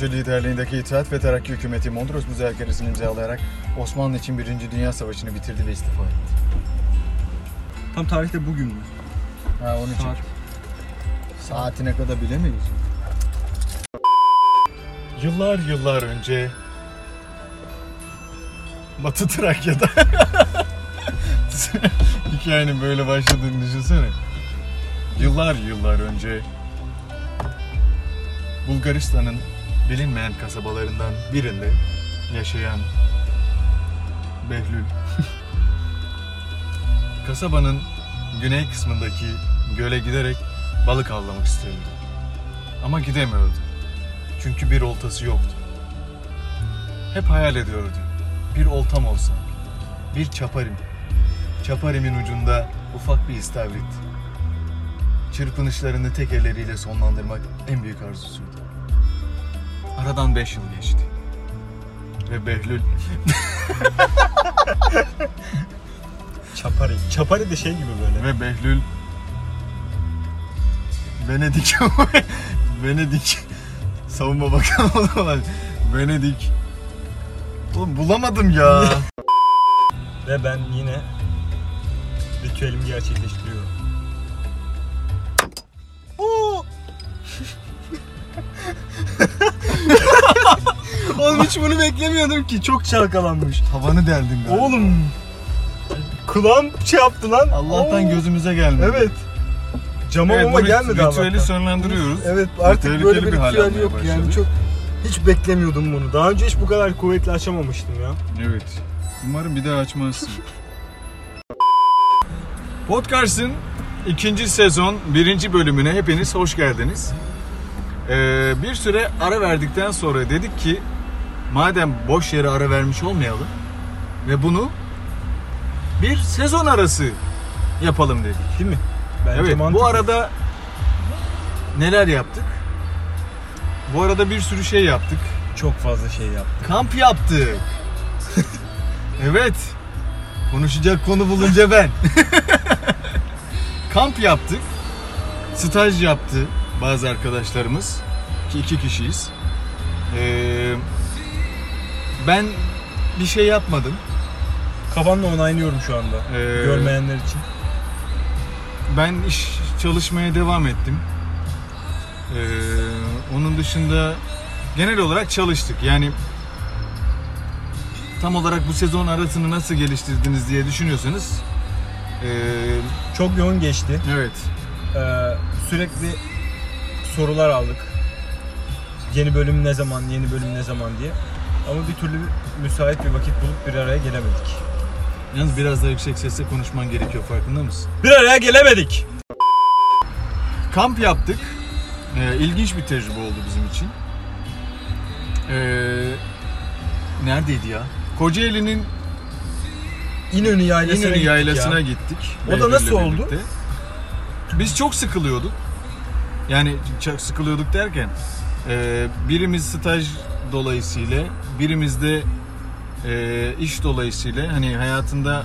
Paşa liderliğindeki İttihat ve Terakki hükümeti Mondros müzakeresini imzalayarak Osmanlı için Birinci Dünya Savaşı'nı bitirdi ve istifa etti. Tam tarihte bugün mü? Ha onu Saat. çek. Saatine kadar bilemeyiz. Yıllar yıllar önce Batı Trakya'da hikayenin böyle başladığını düşünsene. Yıllar yıllar önce Bulgaristan'ın bilinmeyen kasabalarından birinde yaşayan Behlül kasabanın güney kısmındaki göle giderek balık avlamak istiyordu. Ama gidemiyordu. Çünkü bir oltası yoktu. Hep hayal ediyordu. Bir oltam olsa, bir çaparim. Çaparimin ucunda ufak bir istavrit. Çırpınışlarını tek elleriyle sonlandırmak en büyük arzusuydu. Aradan beş yıl geçti. Ve Behlül Çapari. Çapari de şey gibi böyle. Ve Behlül Venedik Venedik Savunma Bakanı olan Venedik Oğlum bulamadım ya. Ve ben yine ritüelimi gerçekleştiriyorum. Oğlum hiç bunu beklemiyordum ki. Çok çalkalanmış. Tavanı deldin galiba. Oğlum. Kulağım şey yaptı lan. Allah'tan Oo. gözümüze gelmedi. Evet. Cama Evet, mama gelmedi ritüeli Allah'tan. sonlandırıyoruz. Evet artık Tehlikeli böyle bir bir ritüel yok yani başladı. çok hiç beklemiyordum bunu. Daha önce hiç bu kadar kuvvetli açamamıştım ya. Evet. Umarım bir daha açmazsın. Podcast'ın ikinci sezon birinci bölümüne hepiniz hoş geldiniz. Ee, bir süre ara verdikten sonra dedik ki madem boş yere ara vermiş olmayalım ve bunu bir sezon arası yapalım dedik. Değil mi? Bence evet mantıklı. bu arada neler yaptık? Bu arada bir sürü şey yaptık. çok fazla şey yaptım. Kamp yaptık. evet. Konuşacak konu bulunca ben. Kamp yaptık. Staj yaptı bazı arkadaşlarımız. Ki iki kişiyiz. Ee, ben bir şey yapmadım. Kafanla onaylıyorum şu anda. Ee, Görmeyenler için. Ben iş çalışmaya devam ettim. Ee, onun dışında genel olarak çalıştık. Yani tam olarak bu sezon arasını nasıl geliştirdiniz diye düşünüyorsanız ee, Çok yoğun geçti. evet Ee, sürekli sorular aldık. Yeni bölüm ne zaman, yeni bölüm ne zaman diye. Ama bir türlü müsait bir vakit bulup bir araya gelemedik. yalnız biraz daha yüksek sesle konuşman gerekiyor farkında mısın? Bir araya gelemedik. Kamp yaptık. Ee, ilginç bir tecrübe oldu bizim için. Ee, neredeydi ya? Kocaeli'nin İnönü yaylasına İnönü gittik yaylasına ya. gittik. O da nasıl oldu? birlikte. Biz çok sıkılıyorduk. Yani çok sıkılıyorduk derken e, birimiz staj dolayısıyla birimiz de e, iş dolayısıyla hani hayatında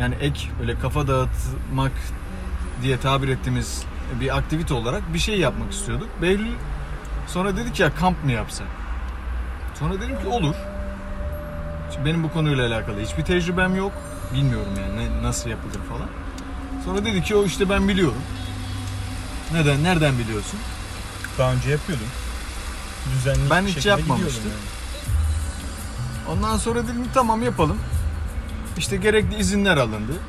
yani ek böyle kafa dağıtmak diye tabir ettiğimiz bir aktivite olarak bir şey yapmak istiyorduk. Behlül sonra dedik ya kamp mı yapsak? Sonra dedim ki olur. Şimdi benim bu konuyla alakalı hiçbir tecrübem yok. Bilmiyorum yani nasıl yapılır falan. Sonra dedi ki o işte ben biliyorum. Neden? Nereden biliyorsun? Daha önce yapıyordum. Düzenli Ben bir hiç şekilde yapmamıştım. gidiyordum yani. Ondan sonra dedim tamam yapalım. İşte gerekli izinler alındı.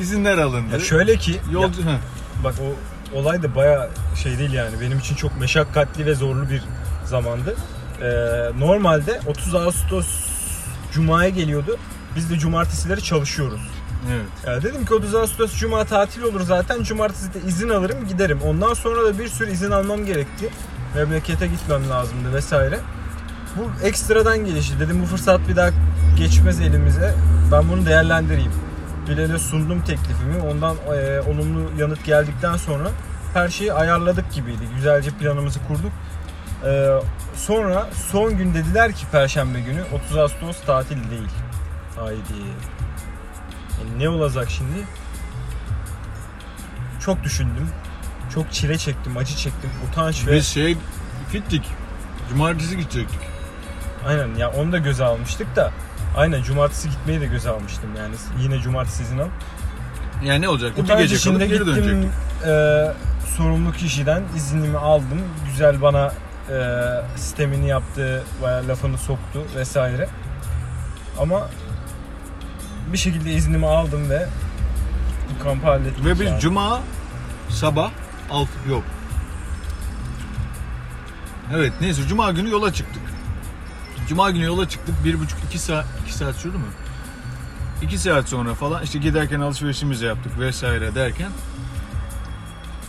izinler alındı. Ya şöyle ki Yolcu... Heh. Bak o olay da baya şey değil yani benim için çok meşakkatli ve zorlu bir zamandı. Ee, normalde 30 Ağustos Cuma'ya geliyordu. Biz de cumartesileri çalışıyoruz. Evet. Ya dedim ki 30 Ağustos Cuma tatil olur zaten. Cumartesi de izin alırım giderim. Ondan sonra da bir sürü izin almam gerekti. Memlekete gitmem lazımdı vesaire. Bu ekstradan gelişti. Dedim bu fırsat bir daha geçmez elimize. Ben bunu değerlendireyim. Bilal'e sundum teklifimi. Ondan e, olumlu yanıt geldikten sonra her şeyi ayarladık gibiydi. Güzelce planımızı kurduk. E, sonra son gün dediler ki Perşembe günü 30 Ağustos tatil değil. Haydi. Ne olacak şimdi? Çok düşündüm. çok çile çektim, acı çektim, utanç ve Biz şey gittik. Cumartesi gidecektik. aynen ya onu da göze almıştık da aynen cumartesi gitmeyi de göze almıştım yani yine cumartesi izin al. Yani ne olacak? Utanç gece içinde geri gittim dönecektik. e, sorumlu kişiden iznimi aldım. Güzel bana e, sistemini yaptı, bayağı lafını soktu vesaire. Ama bir şekilde iznimi aldım ve bu kampı hallettik. Ve biz yani. cuma sabah alt yok. Evet neyse cuma günü yola çıktık. Cuma günü yola çıktık. Bir buçuk iki saat iki saat sürdü mü? İki saat sonra falan işte giderken alışverişimizi yaptık vesaire derken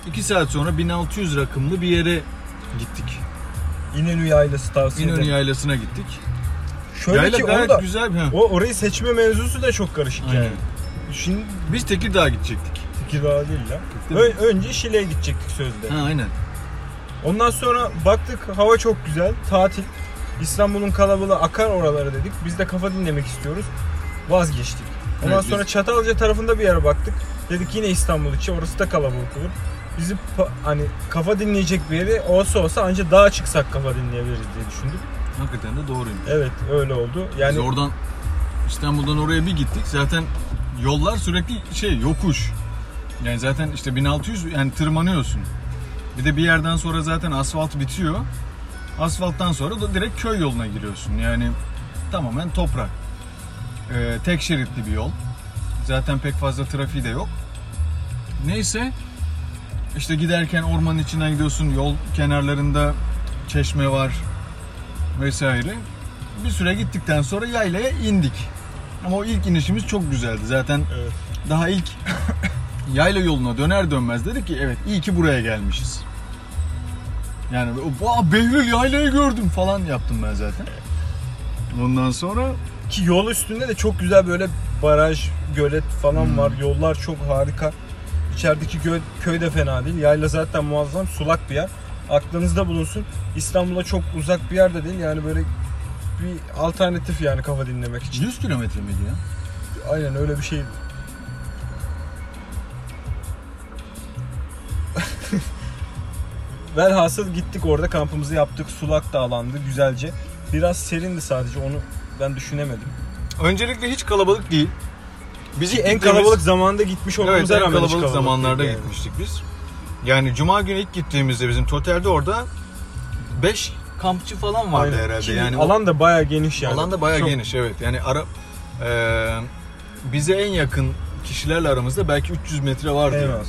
iki saat sonra 1600 rakımlı bir yere gittik. İnönü Yaylası tavsiye İnönü ederim. Yaylası'na gittik. Şöyle Yayla ki gayet onu da, güzel. Ha. o orayı seçme mevzusu da çok karışık Aynen. yani. Şimdi Biz Tekirdağ'a gidecektik. Tekirdağ değil mi? Ö- önce Şile'ye gidecektik sözde. Ha aynen. Ondan sonra baktık hava çok güzel. Tatil. İstanbul'un kalabalığı akar oralara dedik. Biz de kafa dinlemek istiyoruz. Vazgeçtik. Ondan Evet, sonra biz- Çatalca tarafında bir yere baktık. Dedik yine İstanbul içi. Orası da kalabalık olur. Bizi hani kafa dinleyecek bir yeri olsa olsa ancak dağa çıksak kafa dinleyebiliriz diye düşündük. Hakikaten de doğruymuş. Evet öyle oldu. Yani Biz oradan İstanbul'dan oraya bir gittik. Zaten yollar sürekli şey yokuş. Yani zaten işte 1600 yani tırmanıyorsun. Bir de bir yerden sonra zaten asfalt bitiyor. Asfalttan sonra da direkt köy yoluna giriyorsun. Yani tamamen toprak. Ee, tek şeritli bir yol. Zaten pek fazla trafiği de yok. Neyse işte giderken ormanın içinden gidiyorsun. Yol kenarlarında çeşme var vesaire. Bir süre gittikten sonra yaylaya indik. Ama o ilk inişimiz çok güzeldi. Zaten Evet. daha ilk yayla yoluna döner dönmez dedik ki evet iyi ki buraya gelmişiz. Yani Vaa, Behlül yaylayı gördüm falan yaptım ben zaten. Ondan sonra Ki yol üstünde de çok güzel böyle baraj, gölet falan Hmm. var. Yollar çok harika. İçerideki gö- köy de fena değil. Yayla zaten muazzam sulak bir yer. Aklınızda bulunsun. İstanbul'a çok uzak bir yerde değil. Yani böyle bir alternatif yani kafa dinlemek için. 100 kilometre miydi ya? Aynen öyle bir şey. Velhasıl gittik orada kampımızı yaptık. Sulak da alandı güzelce. Biraz serindi sadece onu ben düşünemedim. Öncelikle hiç kalabalık değil. Biz Ki ilk en kalabalık zamanda gitmiş Evet, olmamıza en rağmen hiç kalabalık kalabalık zamanlarda yani. gitmiştik biz. Yani cuma günü ilk gittiğimizde bizim totalde orada 5 kampçı falan vardı Aynen. herhalde. Ki yani alan da bayağı geniş yani. Alan da bayağı Çok- geniş evet. Yani ara eee, bize en yakın kişilerle aramızda belki 300 metre vardı. Yani. az.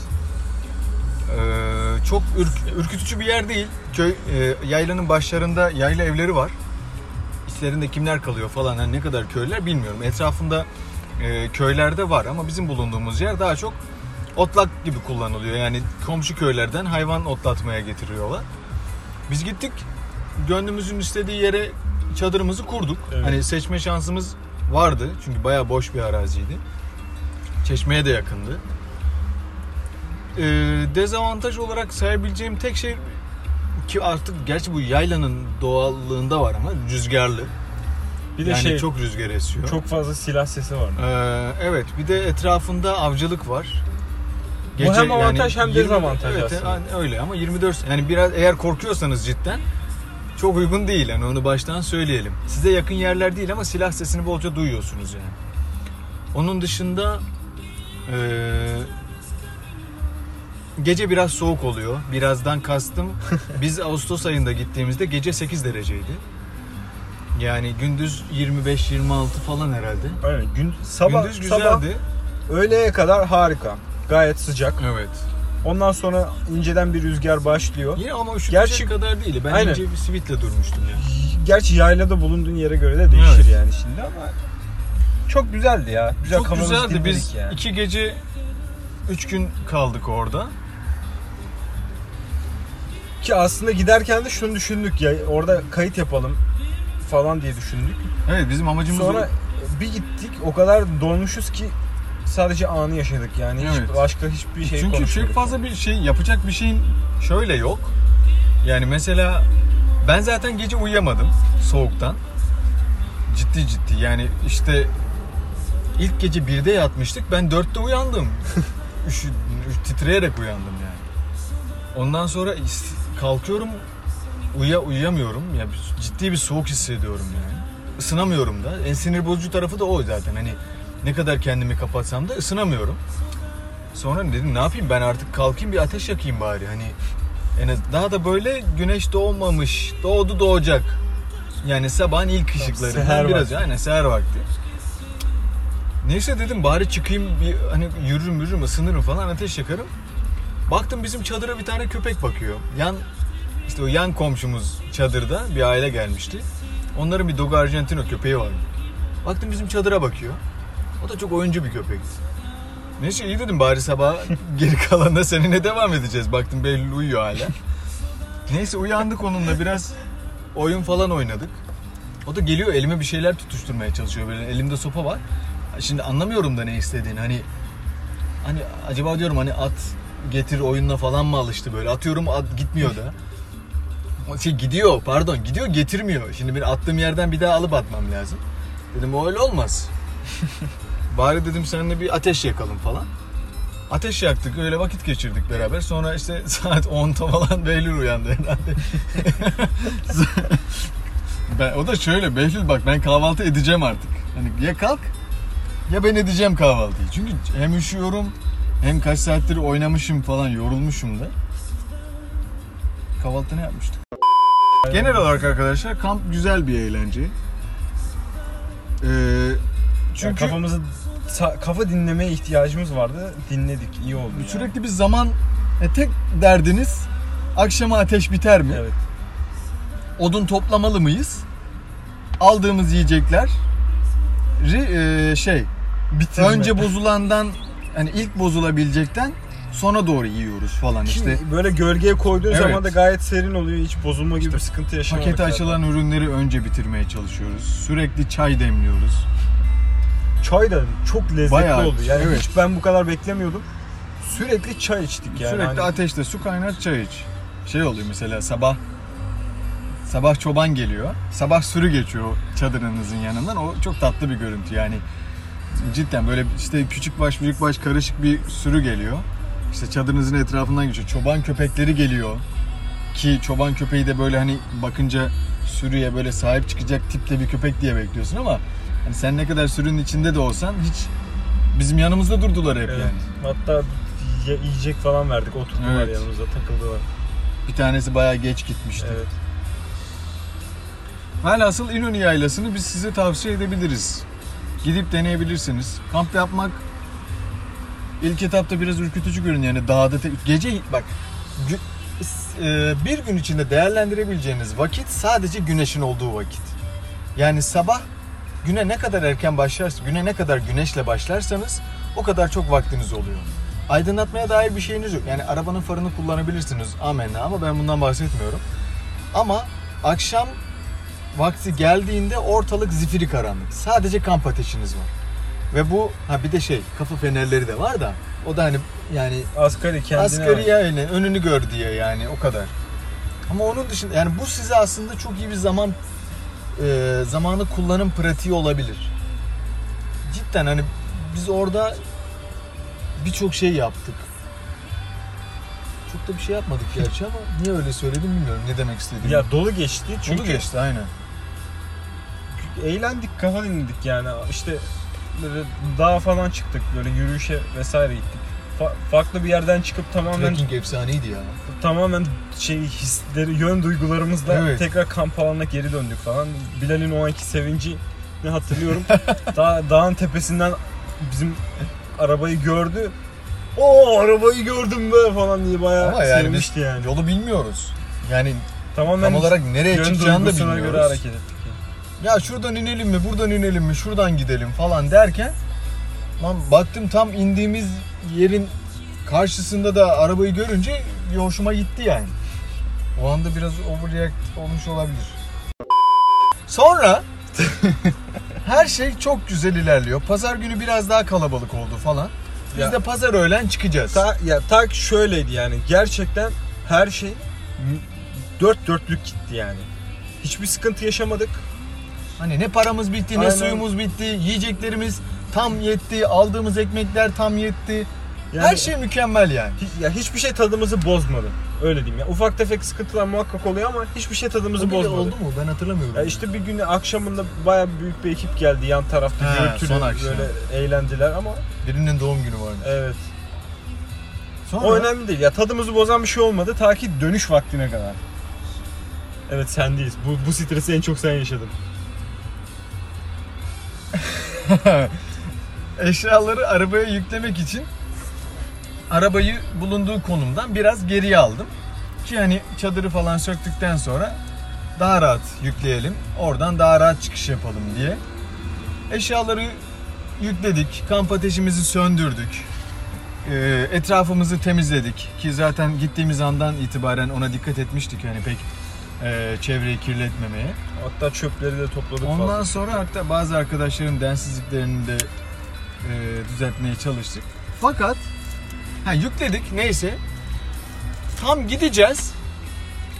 Eee, çok ürk- ürkütücü bir yer değil. Köy eee, yaylanın başlarında yayla evleri var. İçlerinde kimler kalıyor falan hani ne kadar köylüler bilmiyorum. Etrafında eee, köylerde var ama bizim bulunduğumuz yer daha çok otlak gibi kullanılıyor. Yani komşu köylerden hayvan otlatmaya getiriyorlar. Biz gittik gönlümüzün istediği yere çadırımızı kurduk. Evet. Hani seçme şansımız vardı çünkü bayağı boş bir araziydi. Çeşmeye de yakındı. Ee, dezavantaj olarak sayabileceğim tek şey ki artık gerçi bu yaylanın doğallığında var ama rüzgarlı. Bir de yani şey çok rüzgar esiyor. çok fazla silah sesi var. Ee, evet bir de etrafında avcılık var. Bu hem avantaj hem dezavantaj evet, aslında. yani öyle ama 24 yani biraz eğer korkuyorsanız cidden çok uygun değil yani onu baştan söyleyelim. Size yakın yerler değil ama silah sesini bolca duyuyorsunuz yani. Onun dışında eee, gece biraz soğuk oluyor. Birazdan kastım biz Ağustos ayında gittiğimizde gece 8 dereceydi. Yani gündüz 25-26 falan herhalde. Aynen. Gün, sabah, gündüz sabah güzeldi. öğleye kadar harika. Gayet sıcak. Evet. Ondan sonra inceden bir rüzgar başlıyor. Yine ama üşütecek Gerçi- kadar değil. Ben Aynen. ince bir sivitle durmuştum yani. Gerçi yaylada bulunduğun yere göre de değişir Evet. yani şimdi ama çok güzeldi ya. Güzel Çok güzeldi. Biz yani. iki gece, üç gün kaldık orada. Ki aslında giderken de şunu düşündük ya orada kayıt yapalım falan diye düşündük. Evet bizim amacımız Sonra o. bir gittik o kadar dolmuşuz ki sadece anı yaşadık yani. Hiç Evet. başka hiçbir şey Çünkü çok fazla bir şey yapacak bir şeyin şöyle yok. Yani mesela ben zaten gece uyuyamadım soğuktan. Ciddi ciddi yani işte ilk gece 1'de yatmıştık ben 4'te uyandım. Üşü, titreyerek uyandım yani. Ondan sonra kalkıyorum uya uyuyamıyorum. Ya ciddi bir soğuk hissediyorum yani. Isınamıyorum da. En sinir bozucu tarafı da o zaten. Hani ne kadar kendimi kapatsam da ısınamıyorum. Sonra dedim ne yapayım ben artık kalkayım bir ateş yakayım bari. Hani en az, daha da böyle güneş doğmamış. Doğdu doğacak. Yani sabahın ilk seher ışıklarından biraz vakti. yani seher vakti. Neyse dedim bari çıkayım bir hani yürürüm yürürüm ısınırım falan ateş yakarım. Baktım bizim çadıra bir tane köpek bakıyor. Yan işte o yan komşumuz çadırda bir aile gelmişti. Onların bir Dogo Argentino köpeği vardı. Baktım bizim çadıra bakıyor. O da çok oyuncu bir köpekti. Neyse iyi dedim bari sabah geri kalanında seninle devam edeceğiz. Baktım Behlül uyuyor hala. Neyse uyandık onunla biraz oyun falan oynadık. O da geliyor elime bir şeyler tutuşturmaya çalışıyor böyle elimde sopa var. Şimdi anlamıyorum da ne istediğini hani hani acaba diyorum hani at getir oyununa falan mı alıştı böyle atıyorum at gitmiyor da. Şey gidiyor pardon gidiyor getirmiyor. Şimdi bir attığım yerden bir daha alıp atmam lazım. Dedim öyle olmaz. Bari dedim seninle bir ateş yakalım falan. Ateş yaktık öyle vakit geçirdik beraber. Sonra işte saat 10'da falan Behlül uyandı herhalde. ben, o da şöyle Behlül bak ben kahvaltı edeceğim artık. Hani ya kalk ya ben edeceğim kahvaltıyı. Çünkü hem üşüyorum hem kaç saattir oynamışım falan yorulmuşum da. Kahvaltı ne yapmıştık? Genel olarak arkadaşlar kamp güzel bir eğlence. Ee, Çünkü çünkü kafamızı kafa dinlemeye ihtiyacımız vardı. Dinledik. iyi oldu. yani. sürekli bir zaman e, tek derdiniz akşama ateş biter mi? Evet. Odun toplamalı mıyız? Aldığımız yiyecekler e, şey Bitirme. önce bozulandan hani ilk bozulabilecekten sona doğru yiyoruz falan işte işte. böyle gölgeye koyduğun Evet. zaman da gayet serin oluyor. Hiç bozulma gibi bir sıkıntı yaşamadık. Pakete açılan ürünleri önce bitirmeye çalışıyoruz. Sürekli çay demliyoruz. Çay da çok lezzetli Bayağı, oldu. Yani evet. hiç ben bu kadar beklemiyordum. Sürekli çay içtik yani. Sürekli Hani ateşte su kaynat çay iç. Şey oluyor mesela sabah sabah çoban geliyor. Sabah sürü geçiyor çadırınızın yanından. O çok tatlı bir görüntü yani. Cidden böyle işte küçük baş büyük baş karışık bir sürü geliyor. İşte çadırınızın etrafından geçiyor. Çoban köpekleri geliyor. Ki çoban köpeği de böyle hani bakınca sürüye böyle sahip çıkacak tipte bir köpek diye bekliyorsun ama hani sen ne kadar sürünün içinde de olsan hiç bizim yanımızda durdular hep Evet. yani. Hatta ye- yiyecek falan verdik. Oturdular Evet. yanımızda takıldılar. Bir tanesi bayağı geç gitmişti. Evet. Velhasıl İnönü Yaylası'nı biz size tavsiye edebiliriz. Gidip deneyebilirsiniz. Kamp yapmak ilk etapta biraz ürkütücü görünüyor. Yani dağda te- gece bak gü- e, bir gün içinde değerlendirebileceğiniz vakit sadece güneşin olduğu vakit. Yani sabah güne ne kadar erken başlarsanız, güne ne kadar güneşle başlarsanız o kadar çok vaktiniz oluyor. Aydınlatmaya dair bir şeyiniz yok. Yani arabanın farını kullanabilirsiniz amenna ama ben bundan bahsetmiyorum. Ama akşam vakti geldiğinde ortalık zifiri karanlık. Sadece kamp ateşiniz var. Ve bu ha bir de şey kafa fenerleri de var da o da hani yani Asgari kendine asgari yani önünü gör diye yani o kadar. Ama onun dışında yani bu size aslında çok iyi bir zaman e, zamanı kullanım pratiği olabilir. Cidden hani biz orada birçok şey yaptık. Çok da bir şey yapmadık gerçi ama niye öyle söyledim bilmiyorum ne demek istediğimi. Ya dolu geçti çünkü Çünkü geçti aynen. eğlendik, kafa dinledik yani. İşte böyle dağa falan çıktık, böyle yürüyüşe vesaire gittik. Fa- farklı bir yerden çıkıp tamamen Trekking efsaneydi ya. Tamamen şey hisleri, yön duygularımızla Evet. tekrar kamp alanına geri döndük falan. Bilal'in o anki sevinci ne hatırlıyorum. Dağ, dağın tepesinden bizim arabayı gördü. O arabayı gördüm be falan diye bayağı Ama yani sevmişti biz yani. yolu bilmiyoruz. Yani Tamamen tam olarak nereye çıkacağını da bilmiyoruz. göre hareket ettik. yani. Ya şuradan inelim mi, buradan inelim mi, şuradan gidelim falan derken lan baktım tam indiğimiz yerin karşısında da arabayı görünce bir hoşuma gitti yani. O anda biraz overreact olmuş olabilir. Sonra her şey çok güzel ilerliyor. Pazar günü biraz daha kalabalık oldu falan. Biz Ya- de pazar öğlen çıkacağız. Ta, ya tak şöyleydi yani gerçekten her şey dört dörtlük gitti yani. Hiçbir sıkıntı yaşamadık. Hani ne paramız bitti, ne Aynen. suyumuz bitti, yiyeceklerimiz tam yetti, aldığımız ekmekler tam yetti. Yani- Her şey mükemmel yani. Hi- Ya hiçbir şey tadımızı bozmadı. Öyle diyeyim ya. Ufak tefek sıkıntılar muhakkak oluyor ama hiçbir şey tadımızı bile bozmadı. oldu mu? Ben hatırlamıyorum. Ya işte bir gün akşamında bayağı büyük bir ekip geldi yan tarafta He, gürültülü son akşam. böyle eğlendiler ama Birinin doğum günü varmış. evet. Sonra O önemli değil. Ya tadımızı bozan bir şey olmadı ta ki dönüş vaktine kadar. Evet sendeyiz. Bu, bu stresi en çok sen yaşadın. eşyaları arabaya yüklemek için arabayı bulunduğu konumdan biraz geriye aldım. Ki hani çadırı falan söktükten sonra daha rahat yükleyelim. Oradan daha rahat çıkış yapalım diye. Eşyaları yükledik. Kamp ateşimizi söndürdük. Ee, etrafımızı temizledik. Ki zaten gittiğimiz andan itibaren ona dikkat etmiştik. Yani pek e, çevreyi kirletmemeye. Hatta çöpleri de topladık Ondan fazla. sonra hatta bazı arkadaşların densizliklerini de e, düzeltmeye çalıştık. Fakat ha, yükledik neyse tam gideceğiz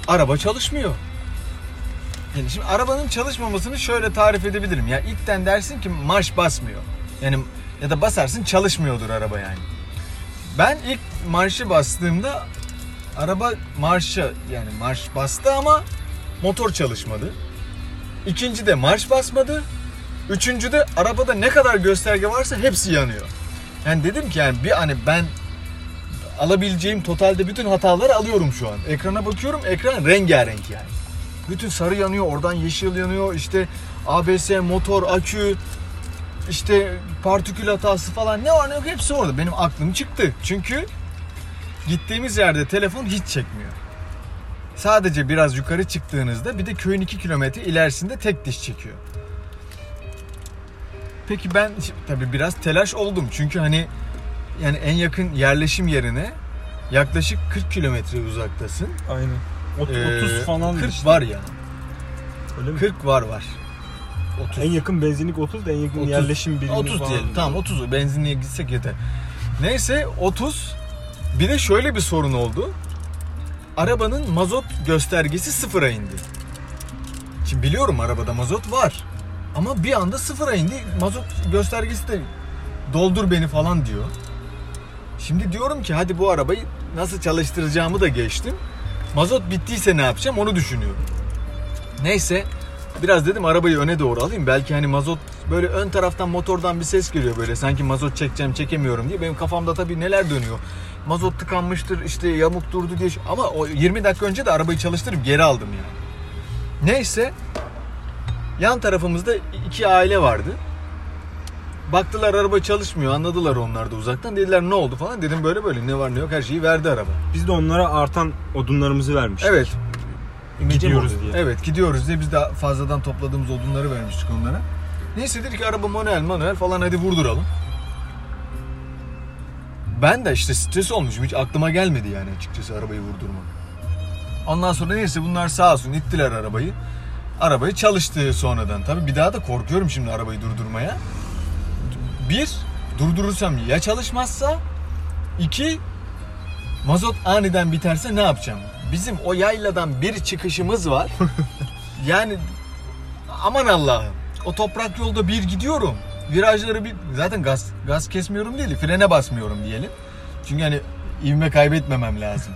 araba çalışmıyor. Yani şimdi arabanın çalışmamasını şöyle tarif edebilirim. Ya ilkten dersin ki marş basmıyor. Yani ya da basarsın çalışmıyordur araba yani. Ben ilk marşı bastığımda araba marşa yani marş bastı ama motor çalışmadı. İkinci de marş basmadı. Üçüncü de arabada ne kadar gösterge varsa hepsi yanıyor. Yani dedim ki yani bir hani ben alabileceğim totalde bütün hataları alıyorum şu an. Ekrana bakıyorum ekran rengarenk yani. Bütün sarı yanıyor, oradan yeşil yanıyor. İşte ABS, motor, akü, işte partikül hatası falan ne var ne yok hepsi orada. Benim aklım çıktı. Çünkü gittiğimiz yerde telefon hiç çekmiyor. Sadece biraz yukarı çıktığınızda bir de köyün 2 kilometre ilerisinde tek diş çekiyor. Peki ben tabii biraz telaş oldum. Çünkü hani yani en yakın yerleşim yerine yaklaşık 40 kilometre uzaktasın. Aynen. Ot- Ee, 30 falan 40 işte. var ya. Öyle mi? 40 var var. 30. En yakın benzinlik 30 da en yakın 30. yerleşim birimi 30 falan. diyelim. Tamam 30 benzinliğe gitsek yeter. Neyse 30. Bir de şöyle bir sorun oldu. Arabanın mazot göstergesi sıfıra indi. Şimdi biliyorum arabada mazot var. Ama bir anda sıfıra indi. Mazot göstergesi de doldur beni falan diyor. Şimdi diyorum ki hadi bu arabayı nasıl çalıştıracağımı da geçtim. Mazot bittiyse ne yapacağım onu düşünüyorum. Neyse biraz dedim arabayı öne doğru alayım. Belki hani mazot böyle ön taraftan motordan bir ses geliyor böyle. Sanki mazot çekeceğim çekemiyorum diye. Benim kafamda tabii neler dönüyor. Mazot tıkanmıştır işte yamuk durdu diye. Ama o 20 dakika önce de arabayı çalıştırıp geri aldım yani. Neyse yan tarafımızda iki aile vardı. Baktılar araba çalışmıyor anladılar onlar da uzaktan. Dediler ne oldu falan. Dedim böyle böyle ne var ne yok her şeyi verdi araba. Biz de onlara artan odunlarımızı vermiştik. Evet. Gidiyoruz diye. Evet gidiyoruz diye biz de fazladan topladığımız odunları vermiştik onlara. Neyse dedik araba manuel manuel falan hadi vurduralım. Ben de işte stres olmuşum. Hiç aklıma gelmedi yani açıkçası arabayı vurdurmak. Ondan sonra neyse bunlar sağ olsun ittiler arabayı. Arabayı çalıştı sonradan. Tabii bir daha da korkuyorum şimdi arabayı durdurmaya. Bir, durdurursam ya çalışmazsa. iki mazot aniden biterse ne yapacağım? Bizim o yayladan bir çıkışımız var. yani aman Allah'ım. O toprak yolda bir gidiyorum. Virajları bir zaten gaz gaz kesmiyorum değil, frene basmıyorum diyelim. Çünkü hani ivme kaybetmemem lazım.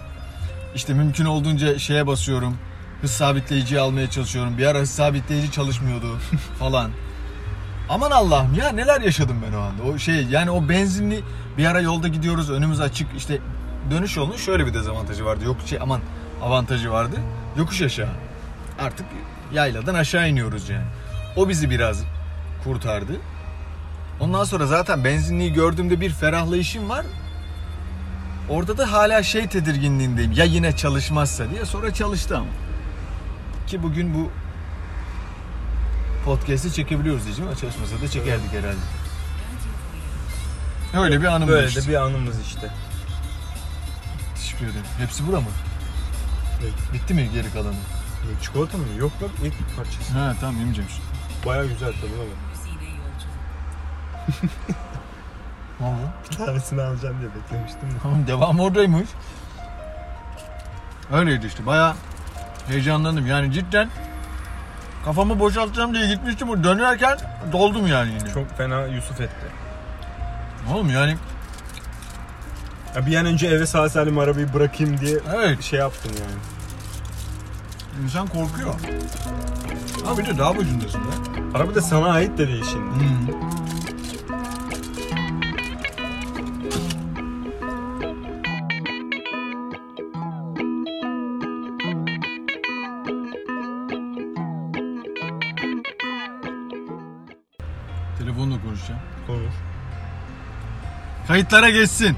İşte mümkün olduğunca şeye basıyorum. Hız sabitleyiciyi almaya çalışıyorum. Bir ara hız sabitleyici çalışmıyordu falan. Aman Allah'ım ya neler yaşadım ben o anda. O şey yani o benzinli bir ara yolda gidiyoruz önümüz açık işte dönüş yolunun şöyle bir dezavantajı vardı. Yok şey aman avantajı vardı. Yokuş aşağı. Artık yayladan aşağı iniyoruz yani. O bizi biraz kurtardı. Ondan sonra zaten benzinliği gördüğümde bir ferahlayışım var. Orada da hala şey tedirginliğindeyim. Ya yine çalışmazsa diye. Sonra çalıştı ama. Ki bugün bu podcast'i çekebiliyoruz diyeceğim ama çalışmasa da çekerdik herhalde. Öyle bir anım Böyle işte. de bir anımız işte. Teşekkür ederim. Hepsi bura mı? Evet. Bitti mi geri kalanı? E, Çikolata mı? Yok lan ilk parçası. Ha tamam yemeyeceğim şimdi. Baya güzel tadına bak. Ne oldu? Bir tanesini alacağım diye beklemiştim de. Tamam devam oradaymış. Öyleydi işte baya heyecanlandım yani cidden kafamı boşaltacağım diye gitmiştim dönerken doldum yani yine. Çok fena Yusuf etti. Oğlum yani Ya bir an önce eve sağ salim arabayı bırakayım diye Evet. şey yaptım yani. İnsan korkuyor. Abi bir de dağ başındasın da. Araba da sana ait de değil şimdi. Hmm. Kayıtlara geçsin.